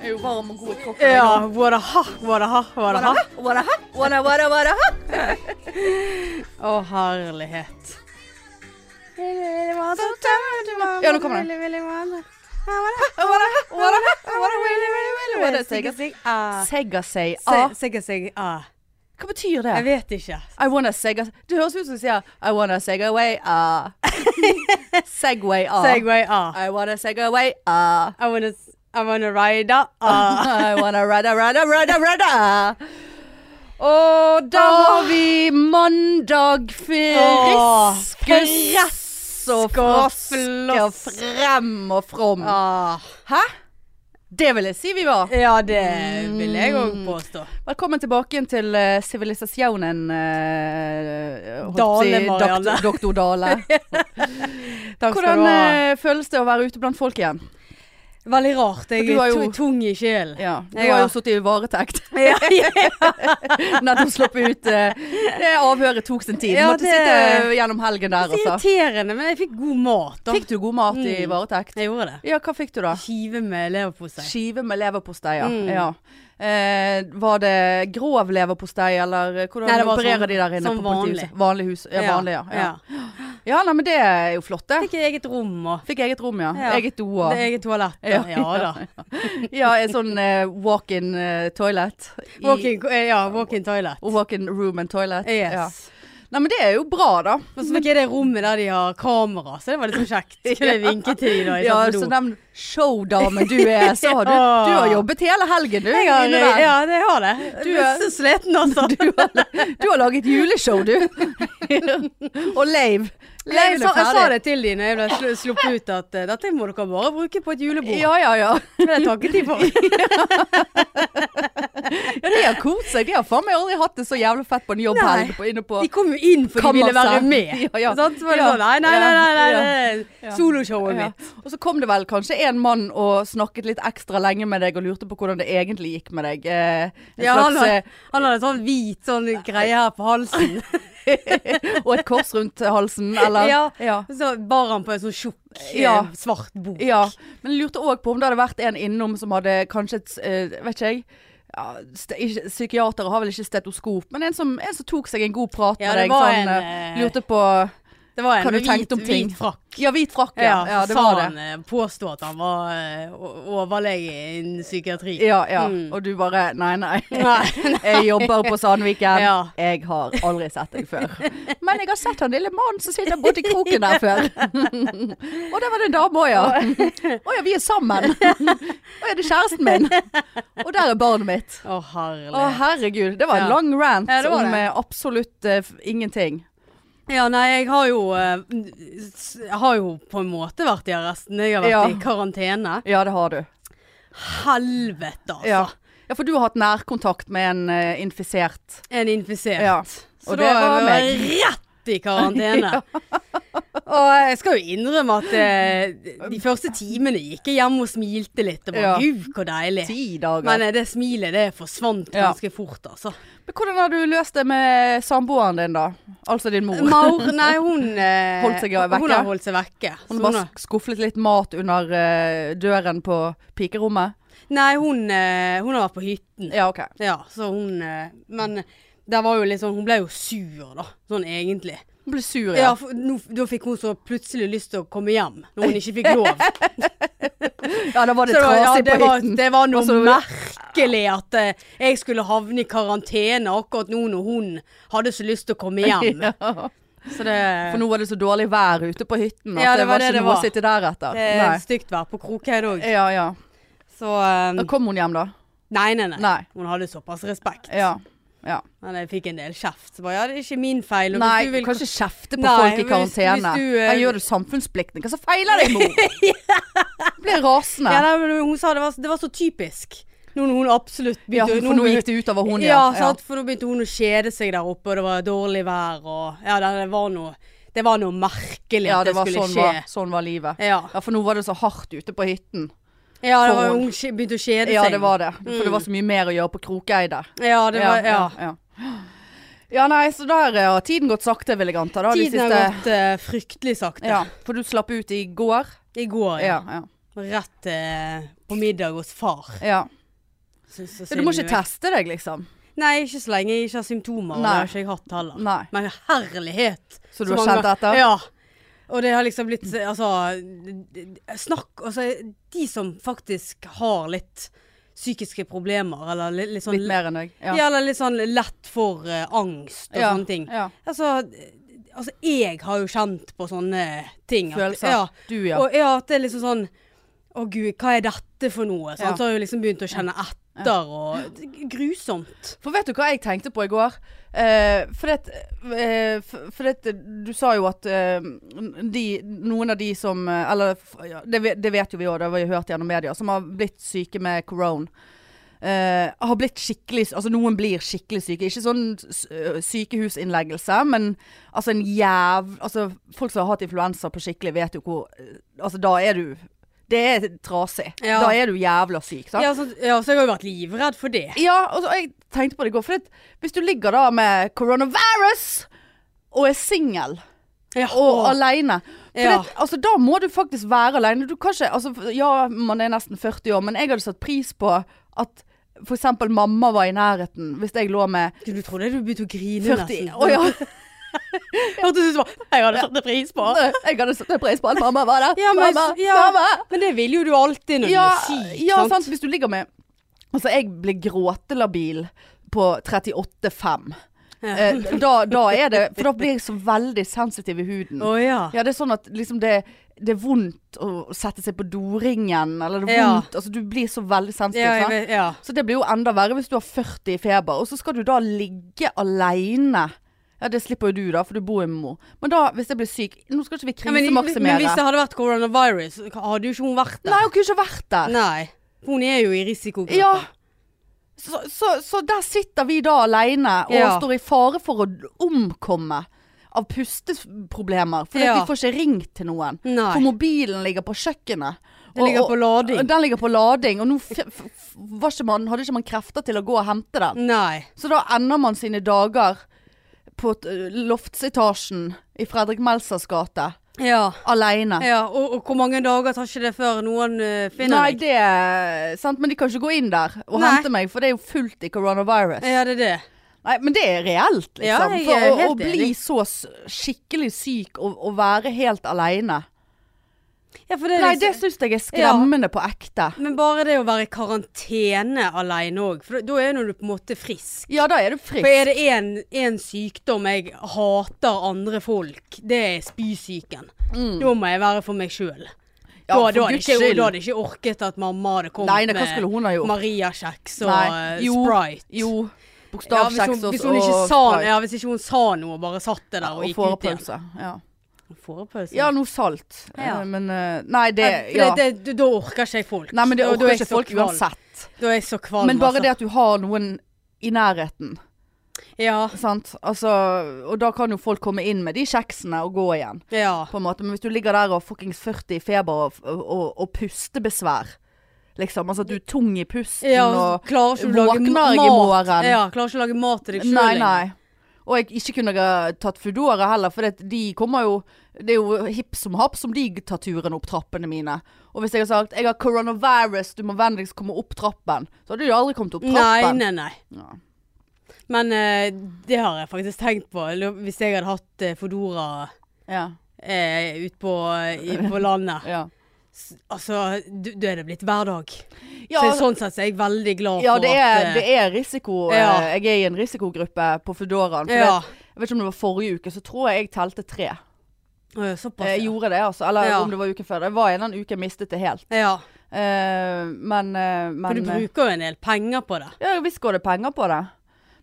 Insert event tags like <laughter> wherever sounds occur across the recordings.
Jeg er jo varm og god i kroppen. Ja, what a ha, what a ha, what a ha. Wanna ha? Wanna, wanna, wanna ha? Å, herlighet. Ja, nå kommer den. Hva er det? Sega Sigga sig, ah. Sega say Se- ah. Sigga sig, ah. Hva betyr det? Jeg vet ikke. I wanna sega Det høres ut som du sier I wanna sega away ah. Segway ah. Segway, ah. I wanna Segway ah. I wanna, I wanna ride, ah. <laughs> I wanna ride A, ride A, ride A, ride A. Og da var vi mandag Åh, frisk. Gress og og frosk og frem og from. Ah. Hæ? Det vil jeg si vi var. Ja, det vil jeg òg Mm. påstå. Velkommen tilbake igjen til uh, sivilisasjonen uh, Dale, Marianne. Doktor Dale. <laughs> Takk skal Hvordan eh, føles det å være ute blant folk igjen? Veldig rart. Jeg er jo- tung i sjelen. Ja, Du har jo sittet i varetekt. <laughs> Ja, <laughs> Nettopp sluppet ut. eh, det avhøret tok sin tid. Ja, Måtte det- sitte gjennom helgen der, Det er altså. irriterende, men jeg fikk god mat. da. Fikk du god mat i Mm. varetekt? Jeg gjorde det. Ja, hva fikk du da? Skive med leverpostei. Skive med leverpostei, ja. Mm. ja. Eh, var det grov leverpostei, eller hvordan Nei, opererer sånn- de der inne Som på politihuset? Vanlig hus. Ja, vanlig, ja. ja. ja nei, men det er jo flott, det. Fikk eget rom og Fikk eget rom, ja. Ja. Eget do og eget toalett. Ja, Ja, ja da. <laughs> Ja, en sånn eh, walk-in uh, toilet. I- Walk-in ja, walk toilet. Walk-in room and toilet. Yes. Ja. Nei, men det er jo bra, da. Og så fikk jeg det rommet der de har kamera, så det var litt så kjekt. <laughs> Kunne jeg vinke til de da jeg Ja, satt så på do. den showdamen du er, <laughs> så har du, du har jobbet hele helgen, du. Jeg har, ja, det har det. Du er- så sliten, altså. <laughs> Du, har, du har laget juleshow, du. Og Leiv. Jeg sa, jeg sa det til dem da jeg ble sluppet ut, at uh, dette må dere bare bruke på et julebord. Ja, ja, ja. Det takket de for. <laughs> Ja, De har kost seg. De har faen meg aldri hatt det så jævlig fett på en jobbhelg De kom jo inn for de ville være med. <laughs> Ja, ja. Sant? Så var det Ja. sånn, nei, nei, nei, nei, nei, nei. soloshowet mitt. Og så kom det vel kanskje en mann og snakket litt ekstra lenge med deg og lurte på hvordan det egentlig gikk med deg. Eh, en Ja, han, hadde, han hadde sånn hvit sånn greie her på halsen. <laughs> <laughs> og et kors rundt halsen, eller? Ja. ja. Så bar han på en sånn tjukk, eh, Ja. svart bok. Ja, men jeg lurte òg på om det hadde vært en innom som hadde kanskje et uh, Vet ikke jeg. Ja, psykiatere har vel ikke stetoskop, men en som, en som tok seg en god prat Ja, med deg. Sånn, en, eh, lurte på Det var en med hvit, hvit frakk. Ja, hvit frakk, ja. ja det var sa det. han eh, påstod at han var eh, o- overlege innen psykiatri. Ja, ja. Mm. Og du bare Nei, nei. <laughs> Nei. Jeg jobber på Sandviken. Ja. Jeg har aldri sett deg før. <laughs> Men jeg har sett han lille mannen som sitter borti kroken der før. <laughs> Og det var det en dame òg, ja. Å ja, vi er sammen. Å ja, det er kjæresten min. Og der er barnet mitt. Å, Å herlig. herregud, det var en lang rant Ja, det var det. Om absolutt uh, ingenting. Ja, nei, jeg har jo eh, Jeg har jo på en måte vært i arresten. Jeg har vært Ja. i karantene. Ja, det har du. Helvete, altså. Ja. ja, for du har hatt nærkontakt med en uh, infisert. En infisert. Ja. Så Og da det var var meg. rett i karantene. <laughs> Og jeg skal jo innrømme at eh, de første timene gikk jeg hjemme og smilte litt. Det var Ja. gud, hvor deilig. Ti dager. Men eh, det smilet det forsvant Ja. ganske fort, altså. Men hvordan har du løst det med samboeren din, da? Altså din mor? Maur, <laughs> nei, hun eh, Holdt seg vekke? Hun har holdt seg vekke. Hun har bare sk- skufflet litt mat under eh, døren på pikerommet? Nei, hun, hun har vært på hytten. Ja, OK. Ja, så hun Men det var jo litt sånn Hun ble jo sur, da. Sånn egentlig. Hun ble sur, Ja, ja. for nå, Da fikk hun så plutselig lyst til å komme hjem, når hun ikke fikk lov. <laughs> <laughs> Ja, da var det trasig ja, det på var, hytten. det var noe Også, merkelig at eh, jeg skulle havne i karantene akkurat nå når hun hadde så lyst til å komme hjem. <laughs> Ja. Så det, For nå var det så dårlig vær ute på hytten at Ja, det, det var det ikke det noe var. å sitte der etter. det er Nei. stygt vær på Krokheid òg. Ja, ja. Så um, kom hun hjem, da? nei, nei, nei, Nei. Hun hadde såpass respekt. Ja. Ja. Men jeg fikk en del kjeft. Så bare ja, det er ikke min feil. og Nei, du vil- kan ikke kjefte på Nei, folk i karantene. du, uh... Her gjør du samfunnsplikten. Hva så feiler deg, mor? <laughs> Blir rasende. Ja, men hun sa det var, det var så typisk. Nå når hun absolutt Ja, for nå gikk det utover hun, ja. ja. sant? For nå begynte hun å kjede seg der oppe, og det var dårlig vær, og ja, det var noe, det var noe merkelig Ja, at det det, skulle sånn skje. Ja, sånn var livet. Ja. Ja, for nå var det så hardt ute på hytten. Ja, det var, hun- begynte å kjede Ja, seg. det var det. For det var så mye mer å gjøre på Krokeide. Ja, det var, ja. ja, ja. Ja, nei, så der har har tiden gått sakte, vil jeg anta. Da, de Tiden har gått uh, fryktelig sakte. Ja, for du slapp ut i går. I går, ja. Ja, ja. Rett uh, på middag hos far. ja. Så, så du må ikke teste deg, liksom? Nei, ikke så lenge jeg ikke har symptomer. Og det har ikke jeg hatt heller. Nei. Men herlighet! Så du har kjent etter? Ja. Og det har liksom blitt Altså Snakk Altså, de som faktisk har litt psykiske problemer, eller litt, litt sånn Litt mer enn deg? Ja. eller litt sånn lett for uh, angst og Ja, sånne ting. Ja. Altså, altså, jeg har jo kjent på sånne ting. at- Følelser. Ja. Du, ja. Og ja, at det er liksom sånn Å gud, hva er dette for noe? Ja. Så har jeg jo liksom begynt å kjenne etter, og er grusomt. For vet du hva jeg tenkte på i går? Eh, for det, eh, for, for det, du sa jo at eh, de, noen av de som eh, Eller ja, det, det vet jo vi òg, det har vi hørt gjennom media, som har blitt syke med korona. eh, har blitt skikkelig Altså noen blir skikkelig syke. Ikke sånn øh, sykehusinnleggelse, men altså en jæv... Altså folk som har hatt influensa på skikkelig, vet jo hvor eh, Altså da er du Det er trasig. Ja. Da er du jævla syk. Sant? Ja så, ja, så jeg har jo vært livredd for det. Ja, og så, jeg tenkte på det i går. For det, hvis du ligger da med coronavirus og er singel Ja, og aleine altså, Da må du faktisk være aleine. Altså, Ja, man er nesten 40 år, men jeg hadde satt pris på at f.eks. mamma var i nærheten. Hvis jeg lå med Du trodde du begynte å grine 40 nesten. Å ja. <laughs> Hørtes ut som jeg hadde satt pris på. Jeg hadde satt pris på at mamma var der. Ja, men- mamma, ja. mamma. Men det vil jo du alltid når Ja, du er syk. ja sant? sant. Hvis du ligger med Altså, jeg blir gråtelabil på 38,5. Ja. Eh, da, da er det <laughs> For da blir jeg så veldig sensitiv i huden. Oh, ja. Ja, det er sånn at liksom det, det er vondt å sette seg på doringen, eller det er Ja. Altså, du blir så veldig sensitiv. Sant? Så det blir jo enda verre hvis du har 40 i feber, og så skal du da ligge aleine. Ja, det slipper jo du, da, for du bor med mor. Men da, hvis jeg blir syk Nå skal ikke vi Ja, men, men hvis det hadde vært coronavirus, hadde jo ikke hun vært der. Nei, hun kunne ikke vært der. Nei. Hun er jo i risikogruppa. Ja. Så, så, så der sitter vi da aleine og Ja. står i fare for å omkomme av pusteproblemer. Fordi Ja. vi får ikke ringt til noen. Nei. For mobilen ligger på kjøkkenet. Den ligger på lading. Den ligger på lading. Og nå ikke man, hadde ikke man krefter til å gå og hente den. Nei. Så da ender man sine dager på loftsetasjen i Fredrik Melsers gate. Ja. Aleine. ja. Og, og hvor mange dager tar ikke det før noen uh, finner Nei, deg? det er sant, men de kan ikke gå inn der og Nei. hente meg, for det er jo fullt i coronavirus. Ja, det er det. Nei, men det er reelt, liksom. Ja, For å, å bli så skikkelig syk og, og være helt aleine. Ja, det Nei, liksom- det syns jeg er skremmende på ekte. Men bare det å være i karantene alene òg, for da er du på en måte frisk. Ja, da er du frisk. For er det én sykdom jeg hater andre folk, det er spysyken. Da må jeg være for meg sjøl. Mm. Ja, da, da, hadde ikke, da hadde ikke orket at mamma hadde kommet Nei, gjort? Maria-kjeks og eh, jo, Sprite. Jo. Ja, Bokstavkjeks ja, og Sprite. ja, hvis ikke hun sa noe, bare satt det der og, og gikk ut igjen. Ja. Fårepølse? ja, noe salt. Ja. Eh, Men eh, Nei, det Nei, ja. det, det, da orker ikke jeg folk. Nei, men det Da- orker er jeg ikke så folk kvalm. uansett. Da er jeg så kvalm. Men bare altså. det at du har noen i nærheten, Ja. sant. Altså, og da kan jo folk komme inn med de kjeksene og gå igjen. ja. på en måte. Men hvis du ligger der og fuckings 40 i feber og, og, og pustebesvær, liksom. Altså at du er tung i pusten ja og klarer ikke å lage våkner jeg i mat. morgen. Ja, klarer ikke å lage mat til deg sjøl Nei, nei. Og jeg ikke kunne ikke tatt Foodora heller, for det, de kommer jo Det er jo hipp som happ som de tar turen opp trappene mine. Og hvis jeg har sagt 'jeg har coronavirus, du må vennligst komme opp trappen', så hadde de aldri kommet opp trappen. nei, nei. Ja. Men eh, det har jeg faktisk tenkt på. Hvis jeg hadde hatt eh, Foodora Ja. eh, ute på, på landet. Ja. Altså, du- du er det blitt hverdag. Ja, så sånn sett er jeg veldig glad ja, for det er, at det er risiko. Ja. eh, Jeg er i en risikogruppe på Foodoraen. Ja. jeg vet ikke om det var forrige uke, så tror jeg jeg telte tre. Ja, såpass. Jeg gjorde det, altså. Eller Ja. om det var uken før. Det var en eller annen uke jeg mistet det helt. ja. Uh, men eh, For du eh, bruker jo en del penger på det. Ja, visst går det penger på det.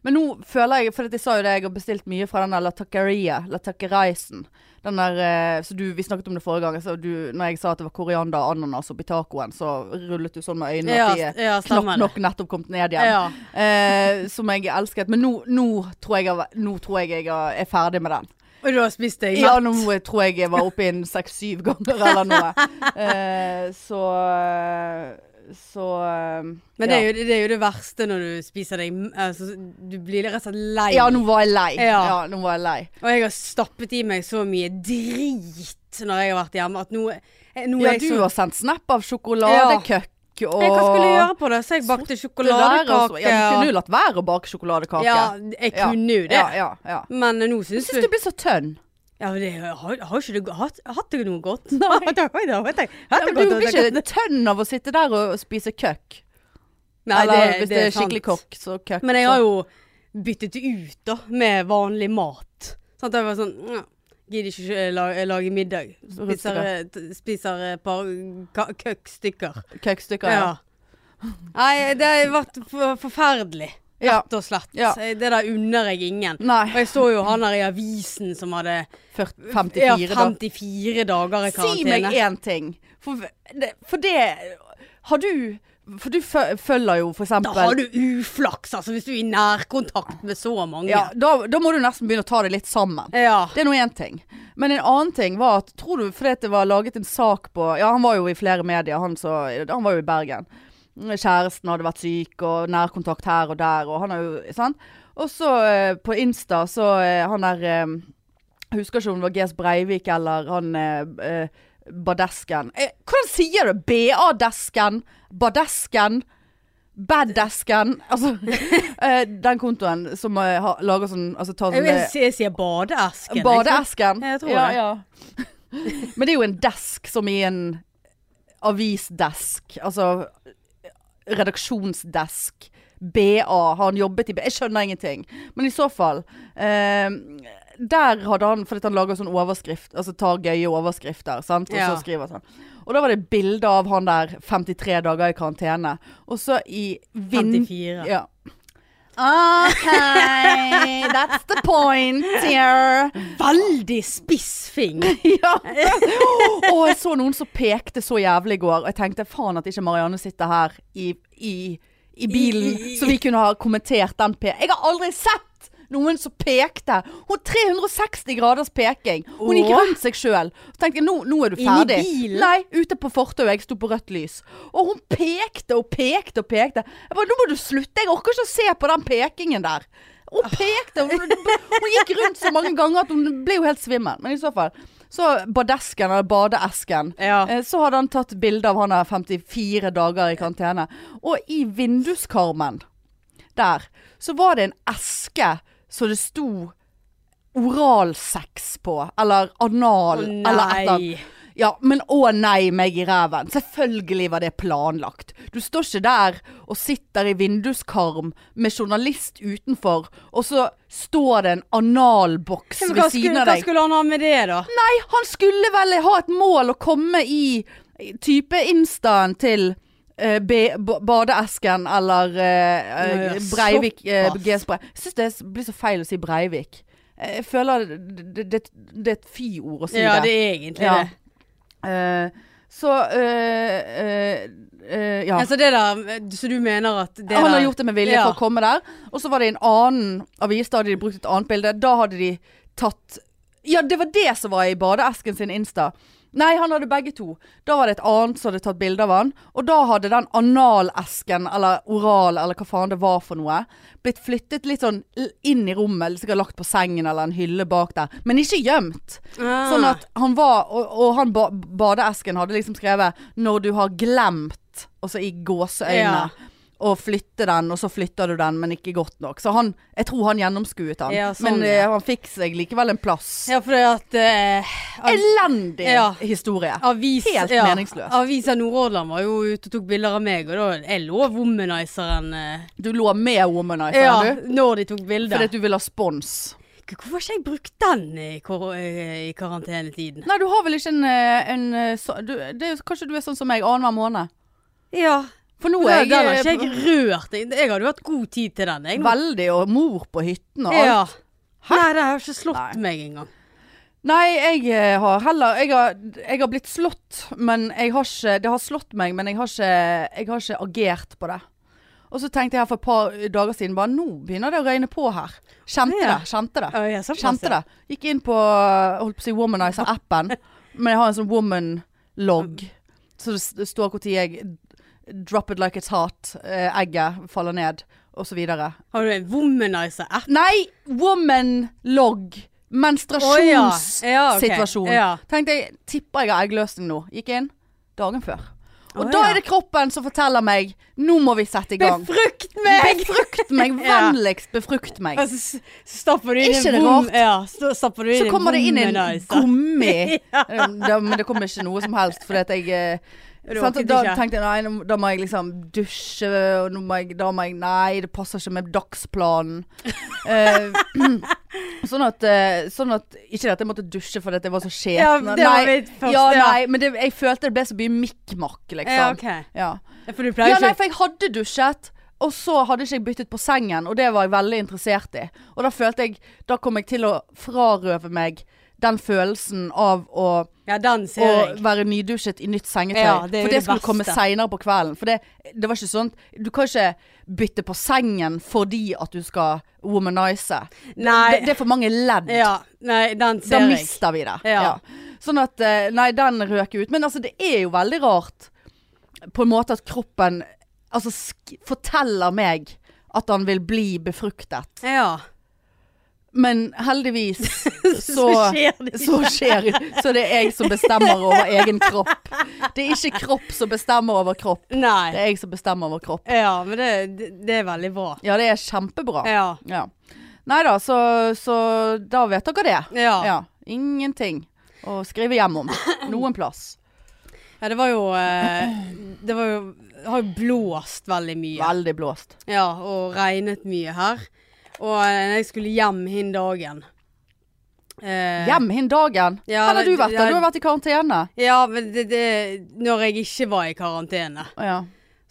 Men nå føler jeg For jeg sa jo det, jeg har bestilt mye fra den der La Taqueria, La Taquereisen. Den der eh, Så du, vi snakket om det forrige gang. Så du, når jeg sa at det var koriander og ananas oppi tacoen, så rullet du sånn med øynene Ja, at de ja, knapt nok nettopp kommet ned igjen. Ja. Eh, som jeg elsket. Men nå, nå, tror jeg, nå tror jeg jeg er ferdig med den. Og du har spist deg Ja, nå jeg tror jeg jeg var oppe i en seks-syv ganger eller noe. <laughs> Eh, så eh, så eh, Men det er, jo, det er jo det verste når du spiser deg altså, Du blir rett og slett lei. Ja, nå var jeg lei. Ja. Ja. nå var jeg lei. Og jeg har stappet i meg så mye drit når jeg har vært hjemme, at nå, eh, nå Ja, jeg du så har sendt snap av sjokoladekøkk og Jeg, Hva skulle jeg gjøre på det? Så jeg bakte der, altså. sjokoladekake. Ja, du kunne jo latt være å bake sjokoladekake. Ja, jeg kunne jo det. Ja, ja, ja. Men nå Jeg syns syns du du blir så tønn. Ja, men det, har, har ikke du hatt, hatt det noe godt? Nei. Hatt det- hatt hatt hatt du blir ikke tønn av å sitte der og spise køkk. Nei, Eller hvis det er skikkelig kokk, så køkk. Men jeg har jo byttet det ut da, med vanlig mat. Sånn at jeg var sånn «Ja, Gidder ikke lage, lage middag. Spiser, eh, spiser et par køkkstykker. Køkkstykker, Ja. ja. Nei, det har vært forferdelig. Rett og slett. Ja. Det der unner jeg ingen. Og jeg så jo han der i avisen som hadde 40, ja, 54 da. dager i karantene. Si meg én ting. For for det Har du For du følger jo for Da har du uflaks, altså, hvis du er i nærkontakt med så mange. ja, da, da må du nesten begynne å ta det litt sammen. Ja. Det er nå én ting. Men en annen ting var at Tror du fordi det var laget en sak på Ja, han var jo i flere medier, han, så, han var jo i Bergen. Kjæresten hadde vært syk, og nærkontakt her og der, og han er jo Sant? Og så eh, på Insta, så eh, han der eh, husker ikke om det var GS Breivik eller han eh, eh, Badesken. Eh, hvordan sier du BA-desken? Badesken? Baddesken? Altså <laughs> eh, Den kontoen som har, lager sånn Altså tar sånn jeg, jeg sier badeesken. Badeesken. Jeg tror ja, det. Ja. <laughs> Men det er jo en desk som i en avisdesk. Altså redaksjonsdesk. BA har han jobbet i Jeg skjønner ingenting. Men i så fall eh, Der hadde han Fordi han lager sånn overskrift Altså tar gøye overskrifter, sant. Og Ja. så skriver sånn. Og da var det bilde av han der 53 dager i karantene. Og så i vind... 54. Ja. OK, that's the point here. Veldig spissfing. <laughs> Ja. Og jeg så noen som pekte så jævlig i går, og jeg tenkte faen at ikke Marianne sitter her i, i, i bilen, I- så vi kunne ha kommentert den p... Jeg har aldri sett noen som pekte. Hun 360 graders peking. Hun gikk rundt seg sjøl. Så tenkte jeg nå, nå er du Inni ferdig. bilen? Nei, ute på fortauet. Jeg sto på rødt lys. Og hun pekte og pekte og pekte. Jeg bare, nå må du slutte. Jeg orker ikke å se på den pekingen der. Hun pekte. Hun, hun gikk rundt så mange ganger at hun ble jo helt svimmel. Men i så fall. Så badesken, eller badeesken. Ja. Eh, Så hadde han tatt bilde av han der 54 dager i karantene. Og i vinduskarmen der, så var det en eske så det sto oralsex på. Eller anal. Å et eller annet. Ja, men å nei, meg i ræven. Selvfølgelig var det planlagt. Du står ikke der og sitter i vinduskarm med journalist utenfor, og så står det en analboks ved siden skulle, av hva skulle han ha med det, da? Nei, han skulle vel ha et mål å komme i type instaen til badeesken eller uh, eh, Breivik. uh, G-spray. Jeg syns det blir så feil å si Breivik. Eh, Jeg føler det, det, det, er et fy-ord å si det. Ja, det. er egentlig Ja. det. Uh, så eh, eh, eh, ja. Altså det der, Så du mener at det Han har gjort det med vilje Ja. for å komme der. Og så var det en annen avis, da hadde de brukt et annet bilde. Da hadde de tatt Ja, det var det som var i badeesken sin Insta. Nei, han hadde begge to. Da var det et annet som hadde tatt bilde av han. Og da hadde den analesken, eller oral, eller hva faen det var for noe, blitt flyttet litt sånn inn i rommet. Sikkert lagt på sengen eller en hylle bak der. Men ikke gjemt. Ah. Sånn at han var Og, og han ba, badeesken hadde liksom skrevet 'Når du har glemt', altså i gåseøyne. Ja. Og flytte den, og så flytter du den, men ikke godt nok. Så han, jeg tror han gjennomskuet han. Ja, sånn, men ja. eh, han fikk seg likevel en plass. Ja, fordi at eh, av- Elendig Ja. historie. avis, Helt ja, meningsløs. Avisa Nordhordland var jo ute og tok bilder av meg, og da jeg lå womanizeren eh, Du lå med Womanizer, Ja, du. når de tok bilder. Fordi at du ville ha spons. Hvorfor har ikke jeg brukt den i, kor eh, i karantenetiden? Nei, du har vel ikke en, eh, en så, du, det Kanskje du er sånn som meg, annenhver måned? Ja. For nå er den har jeg, ikke jeg <laughs> rørt. Jeg jeg hadde jo hatt god tid til den. Jeg, veldig og mor på hytten og alt. ja. Nei, det har ikke slått Nei. meg engang. Nei, jeg eh, har heller jeg har, jeg har blitt slått, men jeg har ikke Det har slått meg, men jeg har ikke, jeg har ikke agert på det. Og så tenkte jeg her for et par dager siden bare Nå begynner det å røyne på her. Kjente Ja. det. Kjente det. Ja, Kjente det. Gikk inn på holdt på å si Womanizer-appen, <laughs> men jeg har en sånn woman-log. Så det står når jeg drop it like it's hot, eh, egget faller ned, og så videre. Har du en womanizer-app? Nei! Woman log. Menstruasjonssituasjon. Oh, ja. Ja, ok. Tenkte jeg, tipper jeg har eggløsning nå. Gikk inn dagen før. Og oh, da ja. er det kroppen som forteller meg Nå må vi sette i gang. Befrukt meg! Befrukt meg! <laughs> Vennligst befrukt meg. Altså, stapper du inn Ikke en rart? Ja, så stapper du inn Så kommer det inn en gummi. <laughs> Ja. Det, men det kommer ikke noe som helst, fordi at jeg eh, sant, Da ikke. tenkte jeg nei, da må jeg liksom dusje, og må jeg, da må jeg Nei, det passer ikke med dagsplanen. <laughs> Eh, <clears throat> sånn at eh, Sånn at Ikke at jeg måtte dusje fordi jeg var så skjeten. Ja, det var nei, første. ja, nei, men det, jeg følte det ble så mye mikk-makk, liksom. Ja, okay. Ja. For du pleier Ja, nei, for jeg hadde dusjet. Og så hadde ikke jeg byttet på sengen, og det var jeg veldig interessert i. Og da følte jeg Da kom jeg til å frarøve meg den følelsen av å, Ja, å være nydusjet i nytt sengetøy. Ja, det for det det skulle komme seinere på kvelden. For det, det var ikke sånn Du kan ikke bytte på sengen fordi at du skal womanize. Nei. Det, er for mange ledd. Ja, nei, den Da ser jeg. mister vi det. Ja. Sånn at eh, Nei, den røk ut. Men altså, det er jo veldig rart på en måte at kroppen altså, forteller meg at han vil bli befruktet. Ja. Men heldigvis <laughs> så, Så skjer det så det er jeg som bestemmer over egen kropp. Det er ikke kropp som bestemmer over kropp. Det er jeg som bestemmer over kropp. Ja, men det, det, er veldig bra. Ja, det er kjempebra. Ja. Ja. Nei da, så, så da vet dere det. Ja. Ja. Ingenting å skrive hjem om. Noen plass. Ja, det var jo eh, Det var jo har jo blåst veldig mye. Veldig blåst. Ja, og regnet mye her. Og eh, jeg skulle hjem hin dagen eh, Hjem hin dagen. Ja, Hvor har du vært? da? Du har vært i karantene. Ja, men det, det Når jeg ikke var i karantene, ja.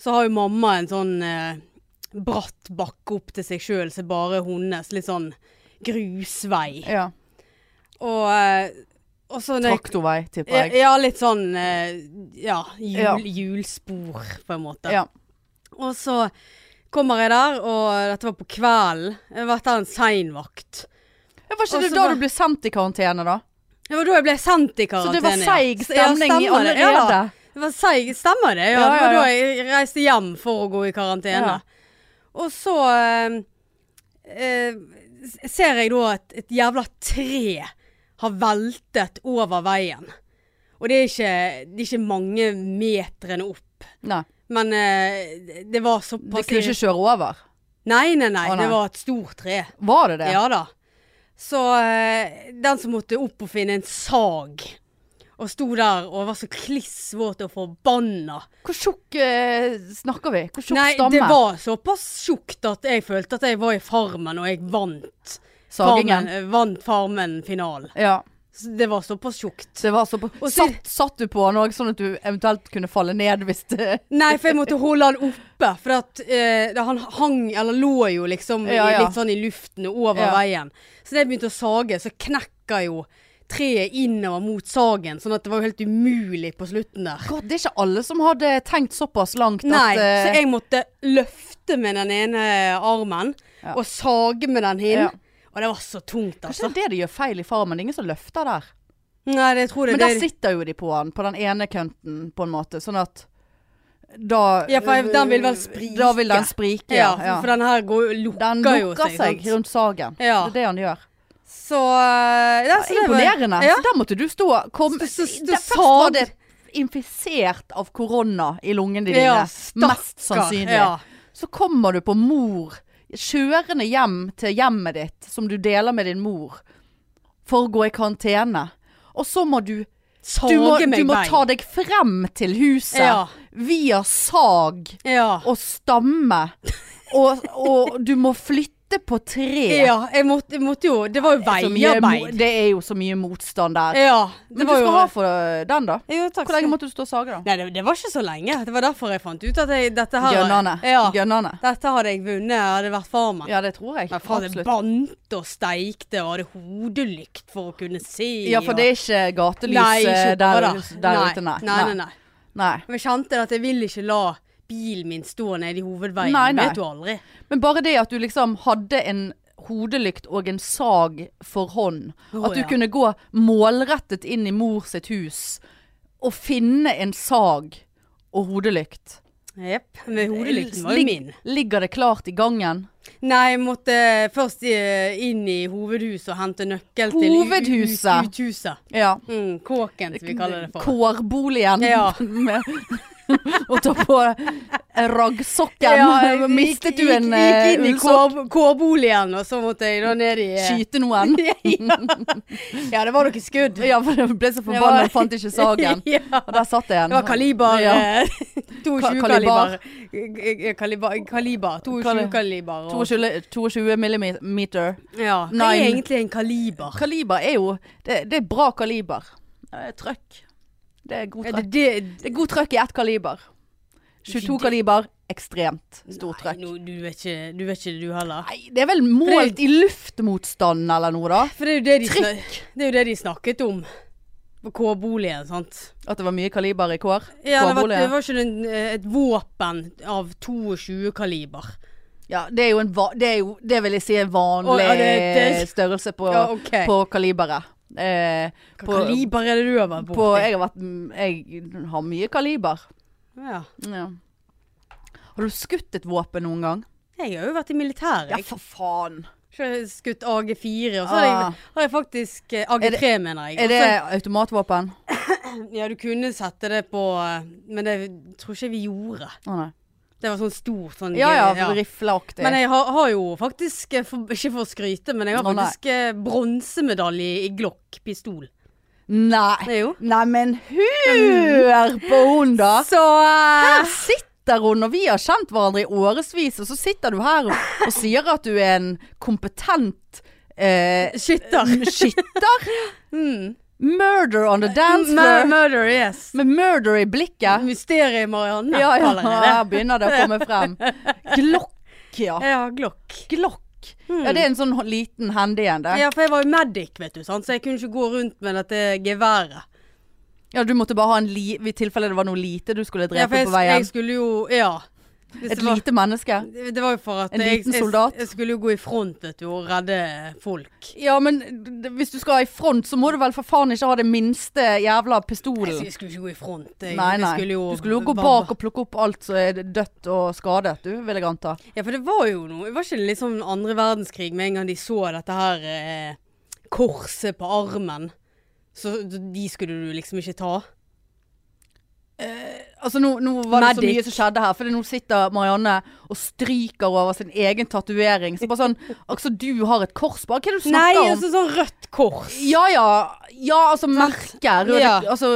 så har jo mamma en sånn eh, bratt bakke opp til seg sjøl som bare hennes. Litt sånn grusvei. ja. Og, eh, så Traktorvei, tipper ja, jeg. ja, litt sånn eh, Ja, jul, Ja. hjulspor, på en måte. Ja. Og så kommer jeg der, og dette var på kvelden. Jeg var etter en sein vakt. Var ikke det da var- du ble sendt i karantene, da? Det var da jeg ble sendt i karantene. Så det var seig stemning Ja, allerede? Ja, det var seig, stemmer det. Ja, Ja, det var da jeg reiste hjem for å gå i karantene. Ja. Og så eh, eh, ser jeg da at et jævla tre har veltet over veien. Og det er ikke, det er ikke mange metrene opp. Nei. Men eh, det var såpass kunne ikke kjøre over. Nei, nei, nei, Å, nei. Det var et stort tre. Var det det? Ja da. Så eh, den som måtte opp og finne en sag, og sto der og var så kliss våt og forbanna. Hvor tjukk eh, snakker vi? Hvor tjukk Nei, stamme? det var såpass tjukt at jeg følte at jeg var i Farmen, og jeg vant. Sagingen. Farmen, vant Farmen-finalen. Ja. Så Det var såpass tjukt. Det var så på. Og så- Satt, satt du på den òg, sånn at du eventuelt kunne falle ned hvis det Nei, for jeg måtte holde han oppe. For at eh, han hang, eller lå jo liksom Ja, ja. litt sånn i luften over Ja. veien. Så da jeg begynte å sage, så knekka jo treet innover mot sagen. Sånn at det var helt umulig på slutten der. God, Det er ikke alle som hadde tenkt såpass langt Nei, at eh, så jeg måtte løfte med den ene armen, og sage med den hin. Og det var så tungt, Kanskje altså. det er det de gjør feil i Farmen. Det er ingen som løfter der. Nei, det tror jeg Men der det, sitter jo de på den, på den ene kønten, på en måte. Sånn at da Ja, for den vil vel sprike. Da vil den sprike, Ja, ja. for den her går, lukker Den jo lukker seg rundt sagen. Ja. Det er det han gjør. Så eh, ja, så Imponerende. Ja. Så der måtte du stå. Kom, så- så det, først var det infisert av korona i lungene dine. Ja, mest sannsynlig. Ja. Så kommer du på mor, kjørende hjem til hjemmet ditt, som du deler med din mor, for å gå i karantene. Og så må du Sage Du må, du må ta deg frem til huset Ja. via sag Ja. og stamme. Og, og du må flytte på tre. ja, jeg måtte, jeg måtte jo Det var jo veiarbeid. det er jo så mye motstand der. Ja. Det Men du skal jo ha for den, da. Jo, takk Hvor lenge måtte du stå og sage, da? Nei, det, det var ikke så lenge. Det var derfor jeg fant ut at jeg, dette her Gønnene. Ja. Gønnene. Dette hadde jeg vunnet, hadde vært farmen. Ja, det tror jeg. Men faen, det bandt og steikte og hadde hodelykt for å kunne se. Ja, for det er ikke gatelys Nei, eh, ikke der, der, der nei. ute, nei. Nei, nei, nei. Nei. Men jeg kjente at jeg vil ikke la bilen min stå nede i hovedveien. Nei, nei. Vet du aldri. Men bare det at du liksom hadde en hodelykt og en sag for hånd. Oh, at du ja. kunne gå målrettet inn i mor sitt hus og finne en sag og hodelykt. Jepp. Men hodelykten var jo min. Ligger det klart i gangen? Nei, jeg måtte først eh, inn i hovedhuset og hente nøkkel til Uthuset. Ja. Mm, kåken, som vi kaller det for. Kårboligen. Ja. <laughs> <laughs> Og ta på raggsokken. Ja, <laughs> Mistet du en gikk, gikk inn eh, i ullsokk? kår- kårboligen, og så måtte jeg da ned i eh, Skyte <laughs> noen? ja. det var noen skudd. Ja, for jeg ble så forbanna og fant ikke sagen. ja. Og der satt jeg en. Det var kaliber Ja. eh, 22 Ka- kaliber. Eh, Kaliber, kaliber 22-kaliber. 22, 22 millimeter. ja. Hva er egentlig en kaliber? Kaliber er jo Det, det er bra kaliber. Er trøkk. Det er god trøkk. det det er god trøkk i ett kaliber. 22 kaliber, ekstremt stor Nei, trøkk. nå, du, vet ikke, du vet ikke du heller. Nei, det er vel målt i luftmotstand eller noe, da? For det er jo det de, Trykk. det er jo det de snakket om på K-boligen, sant. At det var mye kaliber i kår? Ja, det var, det var ikke en, eh, et våpen av 22 kaliber. Ja, det er jo en det, er jo, det vil jeg si er vanlig Å, ja, det- det- størrelse på, Ja, okay. på kaliberet. Eh, Hva på- kaliber er det du har vært på, borti? jeg har vært Jeg har mye kaliber. Ja. Ja. Har du skutt et våpen noen gang? Jeg har jo vært i militæret. Ja, for faen. Jeg skutt AG4, og så har jeg, Ah. har jeg faktisk eh, AG3, mener jeg. Er det automatvåpen? <clears throat> Ja, du kunne sette det på eh, Men det tror ikke vi gjorde. Å nei. Det var sånn stor sånn Ja ja, rifleaktig. Men jeg har, har jo faktisk, eh, for, ikke for å skryte, men jeg har faktisk eh, bronsemedalje i Glock-pistol. Nei. Nei, men hør på hun, da! <laughs> Så eh, Her sitter hun, og vi har kjent hverandre i årevis, og så sitter du her og, og sier at du er en kompetent eh, Skytter. skytter. <laughs> Mm. Murder on the dance floor. Murder, yes. Med murder i blikket. Mysteriet Marianne, Ja, ja, her begynner det å komme frem. Glokk, ja. Ja, glokk. Glokk. Ja, det er en sånn liten handy en, det. Ja, for jeg var jo medic, vet du, sant? så jeg kunne ikke gå rundt med dette geværet. Ja, du måtte bare ha en li... I tilfelle det var noe lite du skulle Ja, drepe for jeg, på veien. jeg skulle jo Ja. Et var- lite menneske. Det var jo for at En jeg, liten jeg, soldat? jeg skulle jo gå i front, vet du, og redde folk. Ja, men hvis du skal i front, så må du vel for faen ikke ha det minste jævla pistolen. Jeg skulle ikke gå i front. Jeg, Nei, jeg nei. skulle jo Du skulle jo gå bare- bak og plukke opp alt som er dødt og skadet, du, vil jeg anta. Ja, for det var jo noe Det Var ikke sånn andre verdenskrig med en gang de så dette her eh, korset på armen? Så de skulle du liksom ikke ta? Altså nå, nå var det så mye som skjedde her, for nå sitter Marianne og stryker over sin egen tatovering. Så bare sånn <laughs> Altså, du har et kors på Hva er det du Nei, snakker om? altså sånn rødt kors. Ja ja. Ja, altså merke. Røde Ja. Altså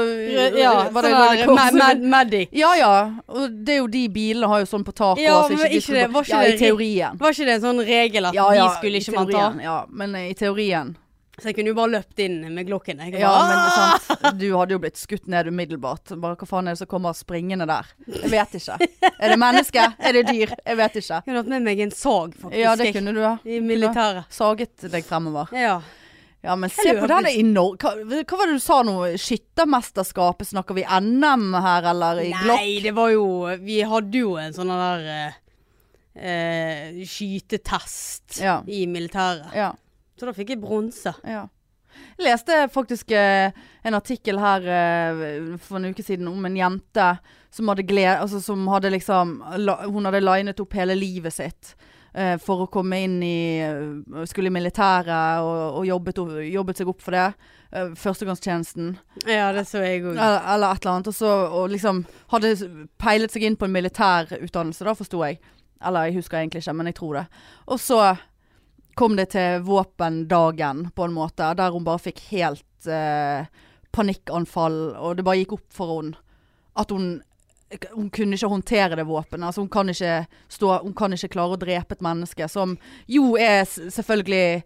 ja, var det sånn Røde Kors? Med, Medic. Ja ja. Og det er jo de bilene har jo sånn på taket. Ja, altså, men ikke det- var ikke ja, i teorien. Var ikke det en sånn regel at Ja ja, de skulle ikke man ta? Ja, men eh, i teorien. Så jeg kunne jo bare løpt inn med glokken. Jeg Ja, men er sant. Du hadde jo blitt skutt ned umiddelbart. Bare hva faen er det som kommer springende der? Jeg vet ikke. Er det menneske? Er det dyr? Jeg vet ikke. Jeg kunne hatt med meg en sag, faktisk. Ja, det kunne du. ja. I militæret. Saget deg fremover. Ja. Ja, men se på den i Norge. Hva, hva var det du sa nå? Skyttermesterskapet? Snakker vi NM her, eller i Glock? Nei, det var jo Vi hadde jo en sånn der eh, eh, skytetest Ja. i militæret. Ja. Så da fikk jeg bronse. ja. Jeg leste faktisk eh, en artikkel her eh, for en uke siden om en jente som hadde gled... Altså som hadde liksom la, Hun hadde linet opp hele livet sitt. eh, for å komme inn i eh, Skulle i militæret og, og jobbet, jobbet seg opp for det. eh, førstegangstjenesten. Ja, det så jeg òg. Eller, eller et eller annet. Og så og liksom hadde peilet seg inn på en militærutdannelse, da forsto jeg. Eller jeg husker egentlig ikke, men jeg tror det. Og så kom det til våpendagen, på en måte, der hun bare fikk helt eh, panikkanfall, og det bare gikk opp for henne at hun hun kunne ikke håndtere det våpenet. Altså, hun, kan stå, hun kan ikke klare å drepe et menneske, som jo er selvfølgelig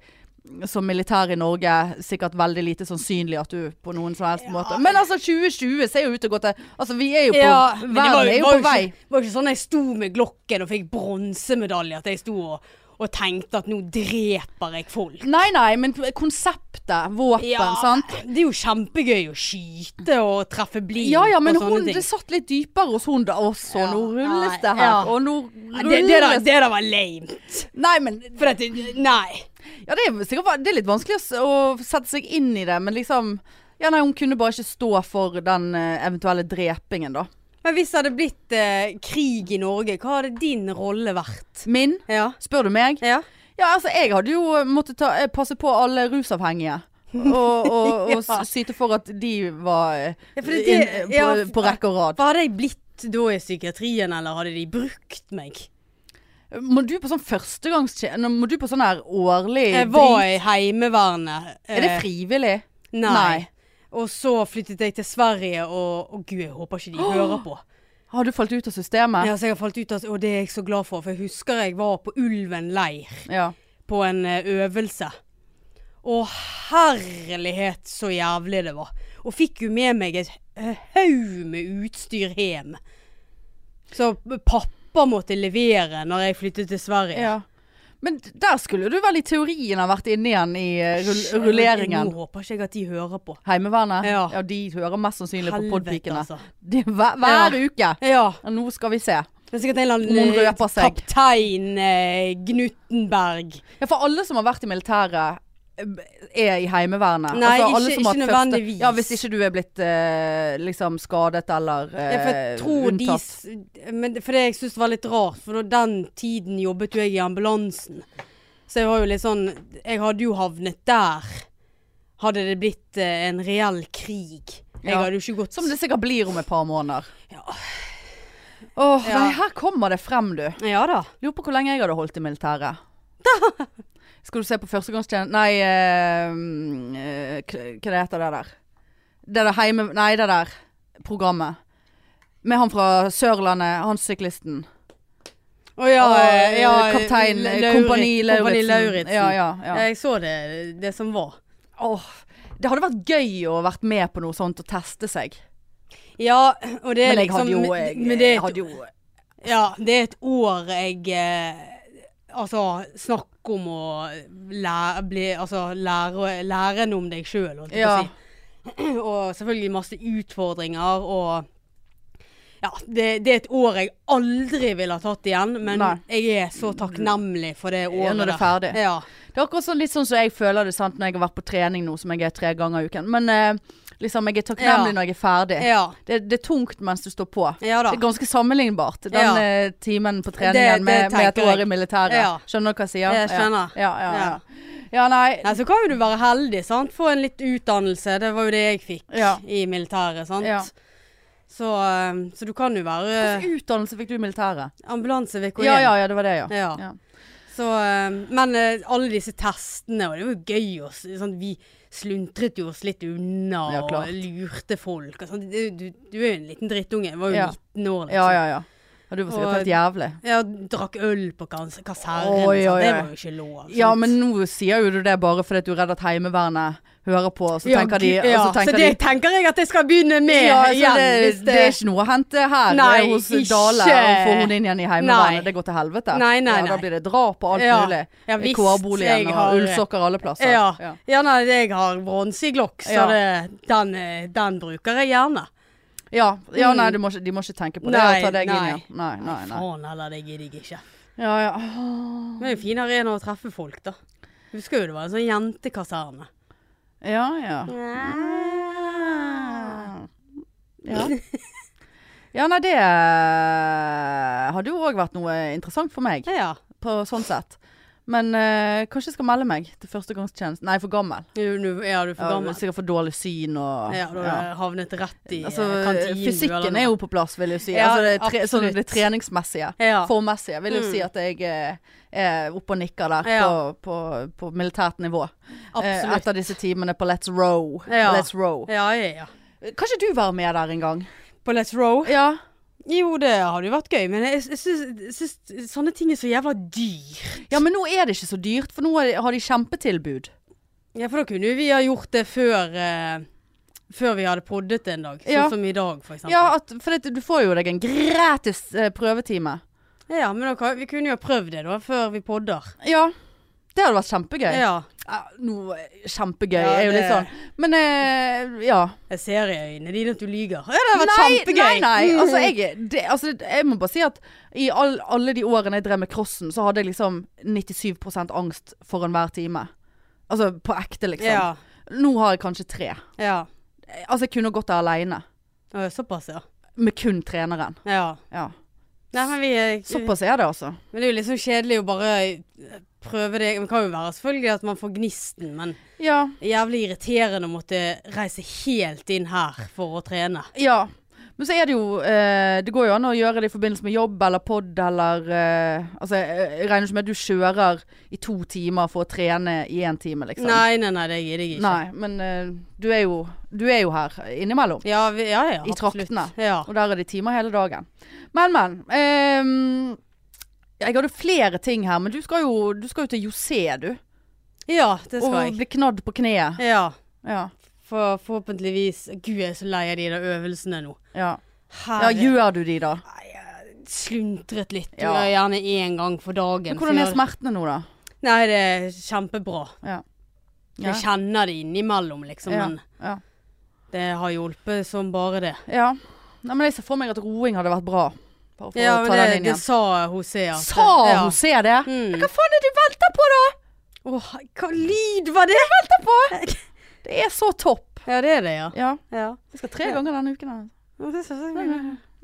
som militær i Norge sikkert veldig lite sannsynlig at du på noen som helst måte Men altså 2020 ser jo ut til å gå til Altså vi er jo på Ja, Verden er jo på vei. Det var jo ikke sånn jeg sto med glokken og fikk bronsemedalje, at jeg sto og, og tenkte at nå dreper jeg folk. Nei, nei, men konseptet, våpen, sant? Det er jo kjempegøy å skyte og treffe blink Ja ja, men og sånne hun, ting. det satt litt dypere hos hun da også. Ja, Nå rulles nei, det her, ja. og nå rulles det, det, der var lame. Nei, men For dette Nei. Ja, det er sikkert det er litt vanskelig å, å sette seg inn i det, men liksom Ja, nei, hun kunne bare ikke stå for den eh, eventuelle drepingen, da. Men hvis det hadde blitt eh, krig i Norge, hva hadde din rolle vært? Min? Ja. Spør du meg? Ja. Ja, altså jeg hadde jo måttet ta, eh, passe på alle rusavhengige. Og, og, og <laughs> Ja. syte for at de var eh, Ja, for det- inn, eh, på, ja, på rekke og rad. Hva hadde jeg blitt da i psykiatrien, eller hadde de brukt meg? Må du på sånn førstegangstjeneste Må du på sånn her årlig Jeg var drit? i Heimevernet. Er det eh, frivillig? Nei. Nei. Og så flyttet jeg til Sverige, og og gud, jeg håper ikke de hører på. Har du falt ut av systemet? Ja, så jeg har falt ut av Og det er jeg så glad for, for jeg husker jeg var på Ulven leir Ja. på en eh, øvelse. Å herlighet, så jævlig det var. Og fikk jo med meg et eh, haug med utstyr hjem. Så pappa måtte levere når jeg flyttet til Sverige. ja. Men der skulle du vel i teorien ha vært inne igjen i eh, rull rulleringen. Nå håper ikke jeg at de hører på. Heimevernet? Ja. de hører mest sannsynlig på podpikene. altså. Hver, Hver, ja. uke. Ja. Ja, Nå skal vi se. Det er sikkert en eller annen eh, kaptein eh, Gnuttenberg. Ja, for alle som har vært i militæret er i Heimevernet. Nei, alle ikke- som ikke første- nødvendigvis. Ja, Hvis ikke du er blitt eh, liksom skadet eller eh, Ja, for jeg tror unntatt. De, Men for det jeg syns var litt rart, for den tiden jobbet jo jeg i ambulansen. Så jeg var jo litt sånn Jeg hadde jo havnet der. Hadde det blitt eh, en reell krig. Jeg Ja. hadde jo ikke gått Som det sikkert blir om et par måneder. Ja. Åh, Ja. her kommer det frem, du. Ja da. Lurer på hvor lenge jeg hadde holdt i militæret. <laughs> Skal du se på førstegangstjenesten Nei, eh, eh, hva heter det der? Det der heime... Nei, det der programmet. Med han fra Sørlandet, han syklisten. Å ja, Og, eh, ja kaptein Lauritz- Kompani Kompani Lauritzen. Ja, ja, ja. Jeg så det, det som var. Åh, det hadde vært gøy å vært med på noe sånt og teste seg. Ja, og det er Men jeg liksom hadde jo, men- jeg, hadde jo Ja, det er et år jeg eh, Altså, snakk om å lære, bli, altså, lære, lære noe om deg sjøl, holdt jeg Ja. på å si. <clears throat> Og selvfølgelig masse utfordringer og Ja, det, det er et år jeg aldri ville ha tatt igjen, men Nei. jeg er så takknemlig for det året Ja, når det er ferdig. Ja. Det er akkurat sånn, litt sånn som jeg føler det sant, når jeg har vært på trening nå, som jeg er tre ganger i uken. Men eh, liksom, jeg er takknemlig Ja. når jeg er ferdig. Ja. Det, det er tungt mens du står på. ja. Det er ganske sammenlignbart, den Ja. eh, timen på treningen det med, med et år i militæret. Ja. Skjønner du hva jeg sier? Jeg skjønner. Ja, nei. Nei, så kan jo du være heldig, sant. Få en litt utdannelse. Det var jo det jeg fikk i militæret, sant. Ja. Så, eh, så du kan jo være Hvilken utdannelse fikk du i militæret? ambulanse VK1. Ja, ja, ja, det var det, ja. Så, eh, men alle disse testene, og det var jo gøy å sånn, Vi sluntret jo oss litt unna Ja, og lurte folk. Og sånn. du, du, er jo en liten drittunge. Jeg var jo Ja. 19 år, liksom. Ja, ja, ja. Og du var sikkert helt jævlig. Ja, drakk øl på kas kasernen. Sant? Det var jo ikke lov. Ja, men nå sier jo du det bare fordi du er redd at Heimevernet hører på, og så Ja, tenker de, ja, tenker så det de tenker jeg at jeg skal begynne med ja, igjen. det, hvis det er ikke noe å hente her Nei, hos ikke. Dale å få henne inn igjen i Heimevernet. Det går til helvete. Nei, nei, ja. Da blir det drap og alt mulig. Ja, I kårboligen og ullsokker alle plasser. Ja. Nei, jeg har bronse i Glock, så det, den, eh, den bruker jeg gjerne. Ja, ja Mm. nei, du må ikke, de må ikke tenke på det. Nei, og deg inn nei. Nei, nei, nei. Faen heller, det gidder jeg ikke. Ja, ja. Det er jo fin arena å treffe folk, da. Husker jo det var en sånn jentekaserne. Ja, ja. Ja. <laughs> ja, nei, det hadde jo òg vært noe interessant for meg, Ja. på sånn sett. Men eh, kanskje jeg skal melde meg til førstegangstjenesten. Nei, for gammel. Du, ja, du er for Ja, gammel. sikkert for dårlig syn og Ja, du har havnet rett i Altså, eh, kantinen. fysikken er jo på plass, vil jeg si. Ja, altså, det, tre, sånn, det treningsmessige. Ja. Formmessige. Vil jeg Mm. si at jeg eh, er oppe og nikker der Ja. på, på, på militært nivå. Eh, Absolutt. etter disse timene på Let's Row. Ja. Let's Row. Ja, ja, ja. Kan ikke du være med der en gang? På Let's Row? Ja. Jo, det hadde jo vært gøy, men jeg, jeg syns- sånne ting er så jævla dyrt. ja, men nå er det ikke så dyrt, for nå har de kjempetilbud. Ja, for da kunne jo vi ha gjort det før eh, Før vi hadde poddet en dag. Sånn Ja. som i dag, for eksempel. Ja, at, for det, du får jo deg en gratis eh, prøvetime. Ja, men da vi kunne jo ha prøvd det da, før vi podder. Ja. Det hadde vært kjempegøy. Ja. Ja, eh, kjempegøy Ja, er jo litt sånn. Men eh, ja. Jeg ser i øynene dine at du lyger. Ja, det hadde vært nei, kjempegøy. Nei, nei. Mm. Altså, jeg, det, altså, jeg må bare si at i all, alle de årene jeg drev med crossen, så hadde jeg liksom 97% angst for enhver time. Altså på ekte, liksom. Nå har jeg kanskje tre. ja. Altså, jeg kunne gått der aleine. Såpass, ja. med kun treneren. Ja. Ja. Nei, vi eh, Såpass er det, altså. Men det er jo sånn kjedelig å bare prøve det. Det kan jo være selvfølgelig at man får gnisten, men Ja. jævlig irriterende å måtte reise helt inn her for å trene. ja. Men så er det jo eh, Det går jo an å gjøre det i forbindelse med jobb eller pod eller eh, Altså, jeg jeg regner ikke med at du kjører i to timer for å trene i én time, liksom. Nei, nei, nei, det gidder jeg ikke. Nei, men eh, du, er jo, du er jo her innimellom. Ja, vi, ja, ja, I absolutt. traktene. Ja. Og der er det timer hele dagen. Men, men. Jeg hadde flere ting her, men du skal jo, du skal jo til José, du. ja, det skal Og jeg. bli knadd på kneet. Ja. Ja. For, forhåpentligvis Gud, jeg er så lei av de der øvelsene nå. Ja. ja, gjør du de, da? Jeg Sluntret litt. Ja. og Gjerne én gang for dagen. Men hvordan er smertene nå, da? Nei, det er kjempebra. Ja. Jeg kjenner det innimellom, liksom. Men Ja. det har hjulpet som bare det. ja. Nei, men jeg ser for meg at roing hadde vært bra. Ja, å men ta det, den inn det sa Hosea. Sa ja. Hosea det? Mm. Hva faen er det du venter på, da? Åh, hva lyd var det? Venter på? Det er så topp. Ja, det er det, ja. Ja. Ja, Jeg skal tre ganger denne uken. altså.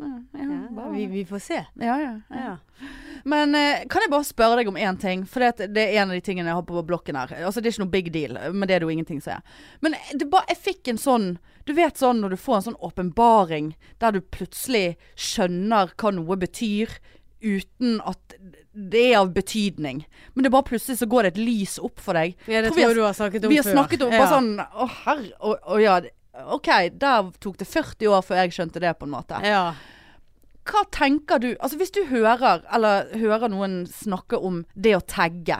Ja, vi, vi får se. Men eh, kan jeg bare spørre deg om én ting? For det, det er en av de tingene jeg har på blokken her. Altså Det er ikke noe big deal, men det er det jo ingenting som er. Men det bare, jeg fikk en sånn Du vet sånn når du får en sånn åpenbaring der du plutselig skjønner hva noe betyr, uten at det er av betydning. Men det er bare plutselig så går det et lys opp for deg. Ja, det Tror tror jeg du har snakket om Vi har før. snakket om ja. bare sånn Å herre å ja. OK, der tok det 40 år før jeg skjønte det, på en måte. Ja. Hva tenker du Altså hvis du hører, eller hører noen snakke om det å tagge,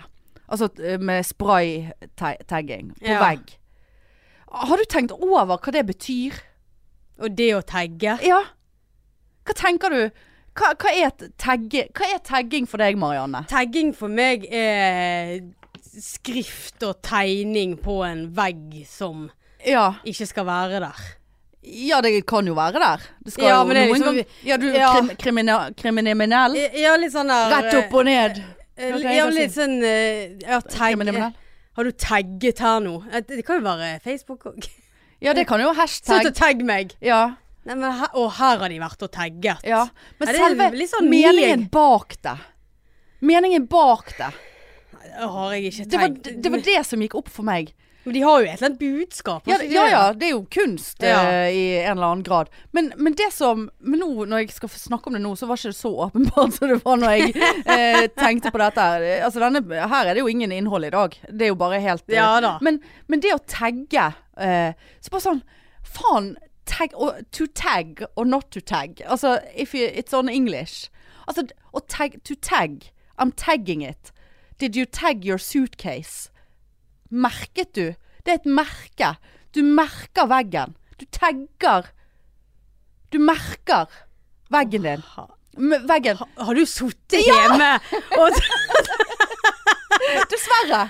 altså eh, med spray-tagging på Ja. vegg. Har du tenkt over hva det betyr? Og det å tagge. Ja. Hva tenker du? Hva, hva, er, tagge, hva er tagging for deg, Marianne? Tagging for meg er skrift og tegning på en vegg som Ja. ikke skal være der. ja, det kan jo være der. Det skal Ja, jo men det er noen liksom- gang Ja, du Ja. krim, krimina, kriminell. Ja, litt sånn der Rett opp og ned. eh, Ok, Ja, litt sånn eh, Ja, Kriminell. Har du tagget her nå? Det kan jo være Facebook òg. Ja, det kan jo Slutt hashtag. å tagge meg! Ja. Nei, men her, å, her har de vært og tagget. Ja, men selve sånn meningen bak det. Meningen bak det. Det har jeg ikke Det var, det var det som gikk opp for meg. Men de har jo et eller annet budskap. Ja, ja, ja det er jo kunst Ja. eh, i en eller annen grad. Men, men det som Men nå, når jeg skal snakke om det nå, så var ikke det så åpenbart <laughs> som det var når jeg eh, tenkte på dette. Altså, denne, her er det jo ingen innhold i dag. Det er jo bare helt eh. Men, men det å tagge eh, Så bare sånn Faen. Tag, og, to tag or not to tag. Altså, if you, it's on English. Altså, å tag, to tag. I'm tagging it. Did you tag your suitcase? Merket du? Det er et merke. Du merker veggen. Du tagger. Du merker veggen din. Veggen. Ha- Har du sittet hjemme og <laughs> Dessverre.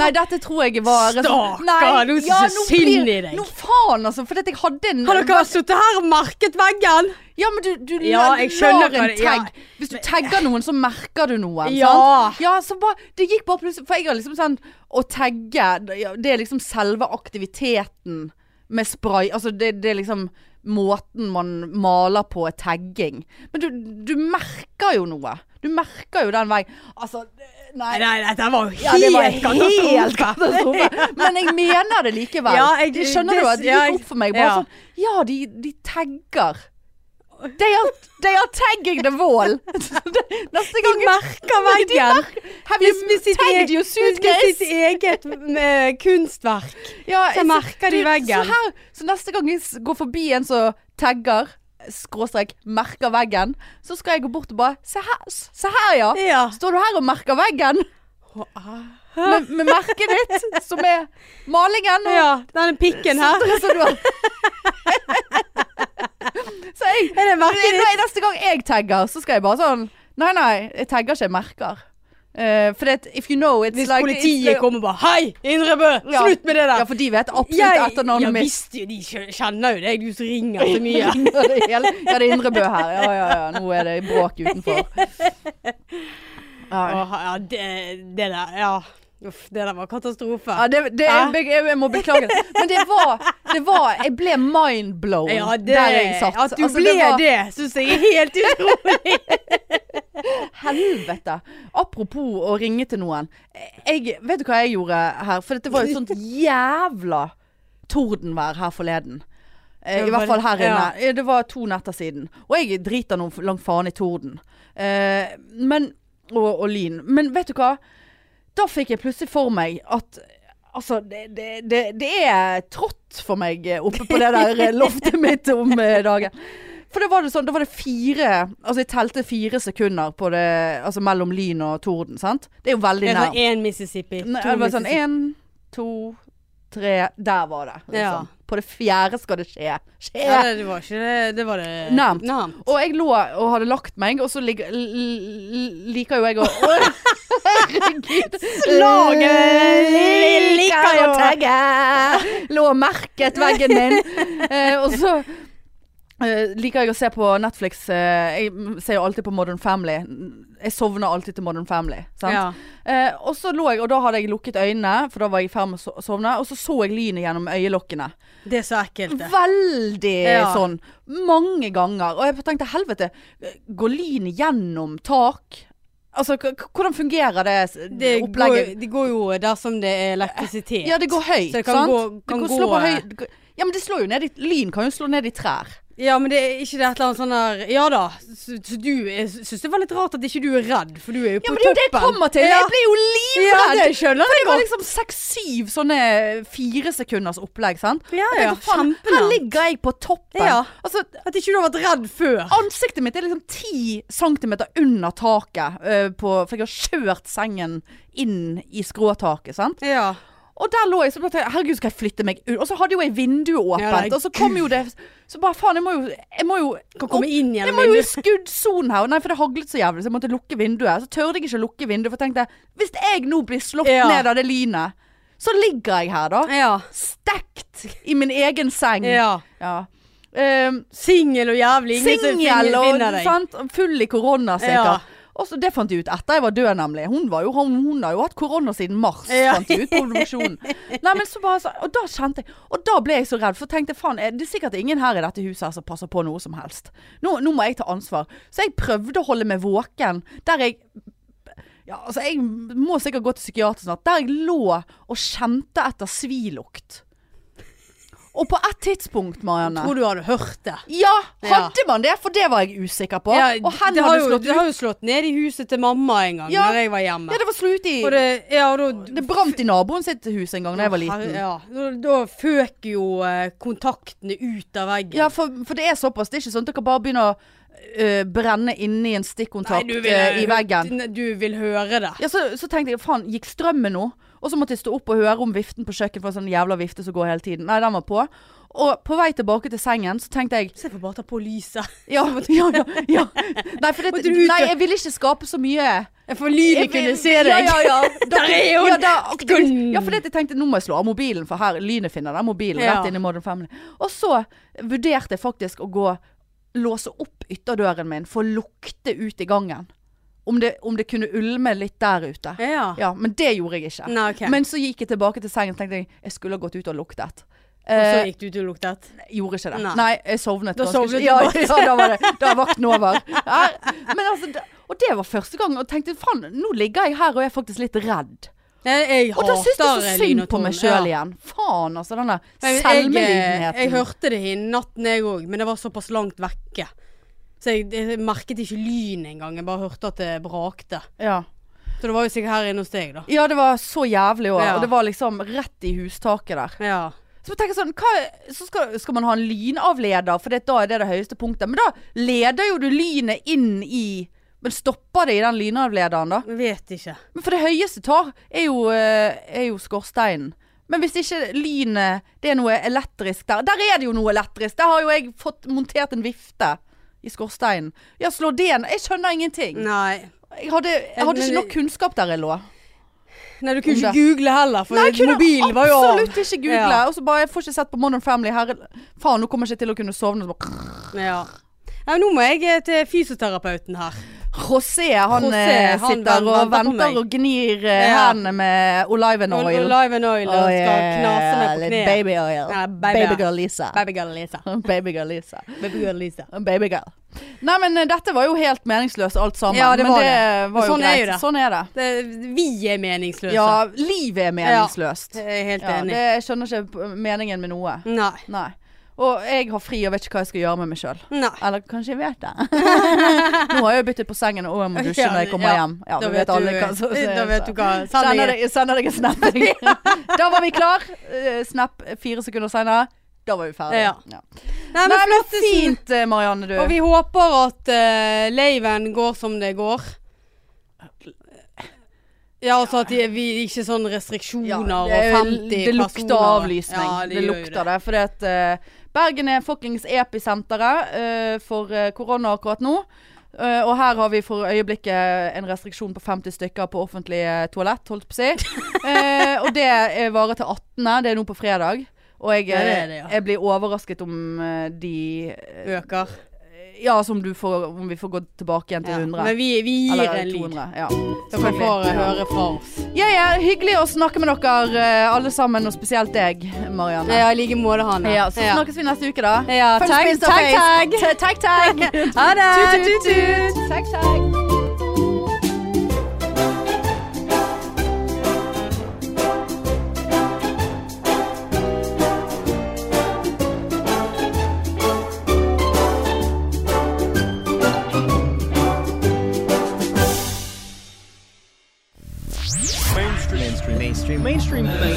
Nei, dette tror jeg var Stakkar, nå ja, nå synd i deg. Nå faen, altså. For jeg hadde en Har dere sittet her og merket veggen? Ja, men du, du, Ja, lar en tagg. Hvis du tagger noen, så merker du noe. Ja. Sant? Ja, så bare Det gikk bare plutselig For jeg har liksom sånn Å tagge, det er liksom selve aktiviteten med spray. Altså, det, det er liksom måten man maler på, er tagging. Men du, du merker jo noe. Du merker jo den veien. Altså Nei. Nei, dette var jo Ja, det var helt helt katastrofe. Men jeg mener det likevel. Ja, jeg- det skjønner det- du at det ja, gikk opp for meg. Bare ja. sånn Ja, de, de tagger. De are, they are tagging the wall. <laughs> Neste De merker veggen. Have you sitt tagged your suitcase? Med sitt eget med kunstverk. Ja, Så merker de veggen. Så, her, så neste gang jeg går forbi en som tagger, skråstrek, merker veggen, så skal jeg gå bort og bare Se her, se her ja. Ja. Står du her og merker veggen? Med, med merket ditt, som er malingen. Og, Ja, denne pikken her. Så, så du har <laughs> Så jeg Er det merket ditt? Neste gang jeg tagger, så skal jeg bare sånn Nei, nei, jeg tagger ikke, jeg merker. Uh, for det, if you know it's Hvis like politiet it's- kommer bare Hei, Indrebø! Ja. Slutt med det der! Ja, for de vet absolutt etternavnet ja, mitt. visst, jo, de kjenner jo deg, du som ringer så mye. <laughs> ja, det er ja, Indrebø her. Ja, ja, ja. Nå er det bråk utenfor. Ja. Ja, det, det der, ja. Uff, det der var katastrofe. Ja, det, det, Ja. jeg, jeg, må beklage det. Men det var, det var Jeg ble mindblown Ja, det, der jeg satt. At du Altså, ble var- det, syns jeg er helt utrolig. <laughs> Helvete! Apropos å ringe til noen. Jeg, vet du hva jeg gjorde her? For det var jo sånt <laughs> jævla tordenvær her forleden. Eh, I hvert fall her inne. Ja. Det var to netter siden. Og jeg driter noe langt faen i torden. Eh, men og, og lyn. Men vet du hva? Da fikk jeg plutselig for meg at Altså, det, det, det, det er trått for meg oppe på det der <laughs> loftet mitt om eh, dagen. For da var det sånn, da var det fire Altså jeg telte fire sekunder på det Altså mellom lyn og torden, sant? Det er jo veldig Det nært. sånn én Mississippi. Nei, to det var sånn én, to, tre Der var det. Liksom. Ja. På det fjerde skal det skje. Skje! Ja, det, det var ikke det. Det var det Nevnt. Og jeg lå og hadde lagt meg, og så lig, l- l- liker jo jeg å Herregud. <laughs> Slaget liker å tagge. Lå og merket veggen min. <laughs> Eh, og så eh, liker jeg å se på Netflix uh, Jeg ser jo alltid på Modern Family. Jeg sovner alltid til Modern Family. Sant? Ja. Uh, og så lå jeg, og da hadde jeg lukket øynene, for da var jeg i ferd med å sovne. Og så så jeg lynet gjennom øyelokkene. Det er så ekkelt, det. Veldig Ja. sånn. Mange ganger. Og jeg tenkte helvete, går lynet gjennom tak? Altså, hvordan fungerer det, det opplegget? går, det går jo dersom det er elektrisitet. Ja, det går høyt, Så det kan sant? gå- det kan går, gå, slå på høy, Ja, men det slår jo ned i Lyn kan jo slå ned i trær. Ja, men det er ikke det et eller annet sånn der Ja da. Så, så du syns det var litt rart at ikke du er redd, for du er jo Ja, på men det er jo det jeg toppen. kommer til! Ja. Jeg blir jo Ja, livredd! det skjønner For jeg det var godt. liksom seks-syv sånne fire sekunders opplegg, sant? Ja, Og jeg ja. faen, Her ligger jeg på toppen. Ja. Altså, At ikke du har vært redd før. Ansiktet mitt er liksom 10 centimeter under taket. eh, på, for jeg har kjørt sengen inn i skråtaket. Sant? Ja. Og der lå jeg så tenkte jeg, Herregud, skal jeg flytte meg ut? Og så hadde jo jeg vinduet åpent. Ja, og så kom jo det Så bare faen, jeg må jo Jeg må jo, inn jeg må jo i skuddsonen her. Nei, for det haglet så jævlig, så jeg måtte lukke vinduet. Så tørde jeg ikke å lukke vinduet, for jeg tenkte Hvis jeg nå blir slått Ja. ned av det lynet, så ligger jeg her, da. Ja. Stekt i min egen seng. ja. Ja. Um, Singel og jævlig. Singel og sant? full i korona, sikkert. Og så Det fant jeg ut etter jeg var død, nemlig. Hun, var jo, hun, hun har jo hatt korona siden mars, Ja. fant jeg ut på. Nei, men så bare så, Og da kjente jeg Og da ble jeg så redd, for tenkte faen, det er sikkert ingen her i dette huset her som passer på noe som helst. Nå, nå må jeg ta ansvar. Så jeg prøvde å holde meg våken, der jeg ja, altså Jeg må sikkert gå til psykiater snart. Der jeg lå og kjente etter svilukt. Og på et tidspunkt, Marianne Tror du hadde hørt det. ja, hadde man det? For det var jeg usikker på. Ja, og hen det, har jo, slått det har jo slått ned i huset til mamma en gang, Ja. når jeg var hjemme. Ja, det var slut i det, ja, da, Det brant i naboen sitt hus en gang da jeg var liten. Ja, da, da føk jo eh, kontaktene ut av veggen. Ja, for, for det er såpass. Det er ikke sånn at dere bare begynner å Uh, brenne inni en stikkontakt Nei, vil, uh, i veggen. du vil høre det. Ja, så, så tenkte jeg faen, gikk strømmen nå? Og så måtte jeg stå opp og høre om viften på kjøkkenet, for en sånn jævla vifte som går hele tiden. Nei, den var på. Og på vei tilbake til sengen så tenkte jeg Se, jeg får bare ta på lyset. Ja, ja, ja. ja. <laughs> Nei, for det, nei, jeg ville ikke skape så mye får lynet kunne se deg. Ja, ja, ja. <laughs> Der er hun. Ja, da, <laughs> ja, for det, jeg tenkte nå må jeg slå av mobilen, for her lynet finner den mobilen Ja. rett inn i Modern Family. Og så vurderte jeg faktisk å gå låse opp ytterdøren min for å lukte ut i gangen. Om det, om det kunne ulme litt der ute. Ja. Ja, men det gjorde jeg ikke. Nei, okay. Men så gikk jeg tilbake til sengen og tenkte jeg, jeg skulle ha gått ut og luktet. og så Eh, gikk du ut og luktet. gjorde ikke det. Nei. Nei, jeg sovnet. Da sovnet du ja, ja, da var det Da er vakten over. Ja, men altså, da, og det var første gang. Og tenkte faen, nå ligger jeg her og er faktisk litt redd. Jeg, jeg Og da syns jeg så synd på meg sjøl ja. igjen. Faen, altså. Denne selvmedlidenheten. jeg, jeg hørte det i natten jeg òg, men det var såpass langt vekke. Så jeg, jeg merket ikke lyn engang. Jeg bare hørte at det brakte. ja. Så det var jo sikkert her inne hos deg, da. ja, det var så jævlig òg. Ja. Og det var liksom rett i hustaket der. Ja. Så jeg tenker sånn, hva, så skal, skal man ha en lynavleder, for det, da er det det høyeste punktet. Men da leder jo du lynet inn i Men stopper det i den lynavlederen, da? Jeg vet ikke. Men for det høyeste tar er jo, eh, er jo skorsteinen. Men hvis ikke lynet Det er noe elektrisk der. Der er det jo noe elektrisk! Der har jo jeg fått montert en vifte i skorsteinen. Ja, slå det. Jeg skjønner ingenting. Nei. Jeg hadde, jeg hadde Men- ikke nok kunnskap der jeg lå. Nei, du kunne Om ikke det. google heller, for Nei, jeg kunne mobilen var jo av. absolutt ikke google. Ja. Og så bare Jeg får ikke sett på Modern Family. Her, faen, nå kommer jeg ikke til å kunne sovne. Så bare, Ja. Nei, nå må jeg eh, til fysioterapeuten her. José, han José, eh, han sitter og venter og gnir eh, Ja. hendene med oliven Og, oil. og live and oil og skal yeah, knase meg på kneet. Baby oil. Ja, baby- Babygirl Lisa. Babygirl Lisa. <laughs> Babygirl Lisa. Babygirl Lisa. Babygirl. Nei, men eh, dette var jo helt meningsløst alt sammen. Ja, det men var det det. var jo sånn er jo det. Sånn er det. Det, vi er meningsløse. Ja, livet er meningsløst. Jeg er helt Ja, enig. det, jeg skjønner ikke meningen med noe. Nei. Nei. Og jeg har fri og vet ikke hva jeg skal gjøre med meg sjøl. Eller kanskje jeg vet det. <laughs> Nå har jeg jo byttet på sengen og jeg må dusje når jeg kommer ja. hjem. Ja, Da vet du- hva som da vet du hva. Sender deg- sender deg en snap. <laughs> da var vi klar. Eh, Snap fire sekunder senere. Da var vi ferdige. Ja. Ja. Nei, Nei, men men fint, eh, Marianne, du. Og vi håper at uh, laven går som det går. Ja, altså at de- vi ikke sånn restriksjoner Ja, og 50 personer. det lukter personer. avlysning. Ja, det, gjør lukter det. Fordi at eh, Bergen er fuckings episenteret eh, for eh, korona akkurat nå. Uh, og her har vi for øyeblikket en restriksjon på 50 stykker på offentlig toalett, holdt på å si. uh, <laughs> og det varer til 18., det er nå på fredag. Og jeg, det det, ja. jeg blir overrasket om de Øker. Ja, som du får, om vi får gå tilbake igjen til Ja. 100. Men vi, vi gir Eller en lyd. 200. Ja. Så vi får høre fra oss. Ja, ja, hyggelig å snakke med dere eh, alle sammen, og spesielt deg, Marianne. Ja, i like måte, Hanne. Ja, så snakkes vi neste uke, da. Ja, tag, tag, tag. Tag. Ha det! Tut, tut, Tut, tut. Tagg, mainstream thing.